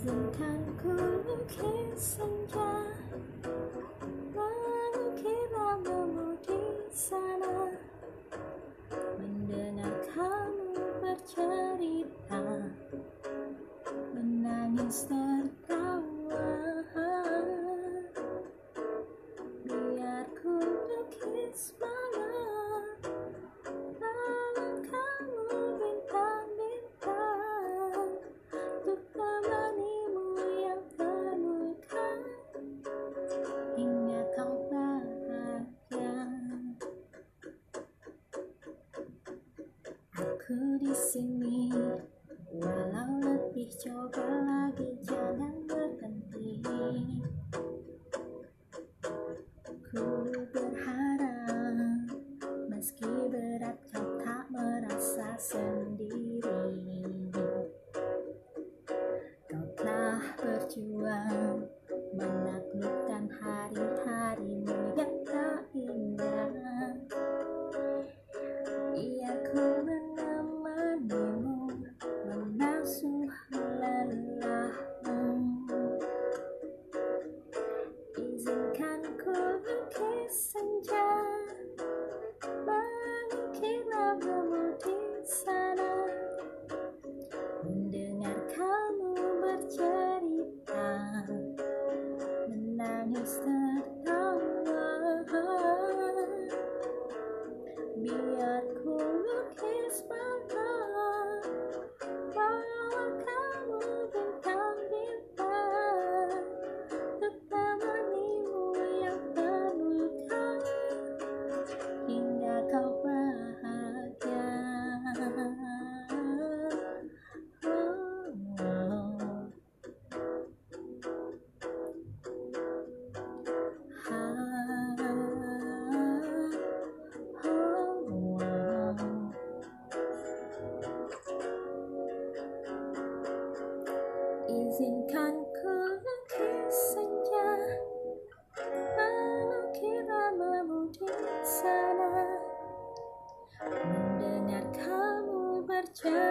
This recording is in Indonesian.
Izinkan ku lukis senja Mengukir namamu di sana. Mendengar kamu bercerita Menangis tertawa. Biar ku lukis Aku di sini. Walau lebih coba lagi jangan berhenti. Ku berharap meski berat kau tak merasa sendiri. Kau telah berjuang menaklukkan hari-harimu yang tak indah Izinkan ku lukis senja kira namamu di sana. Mendengar kamu berjalan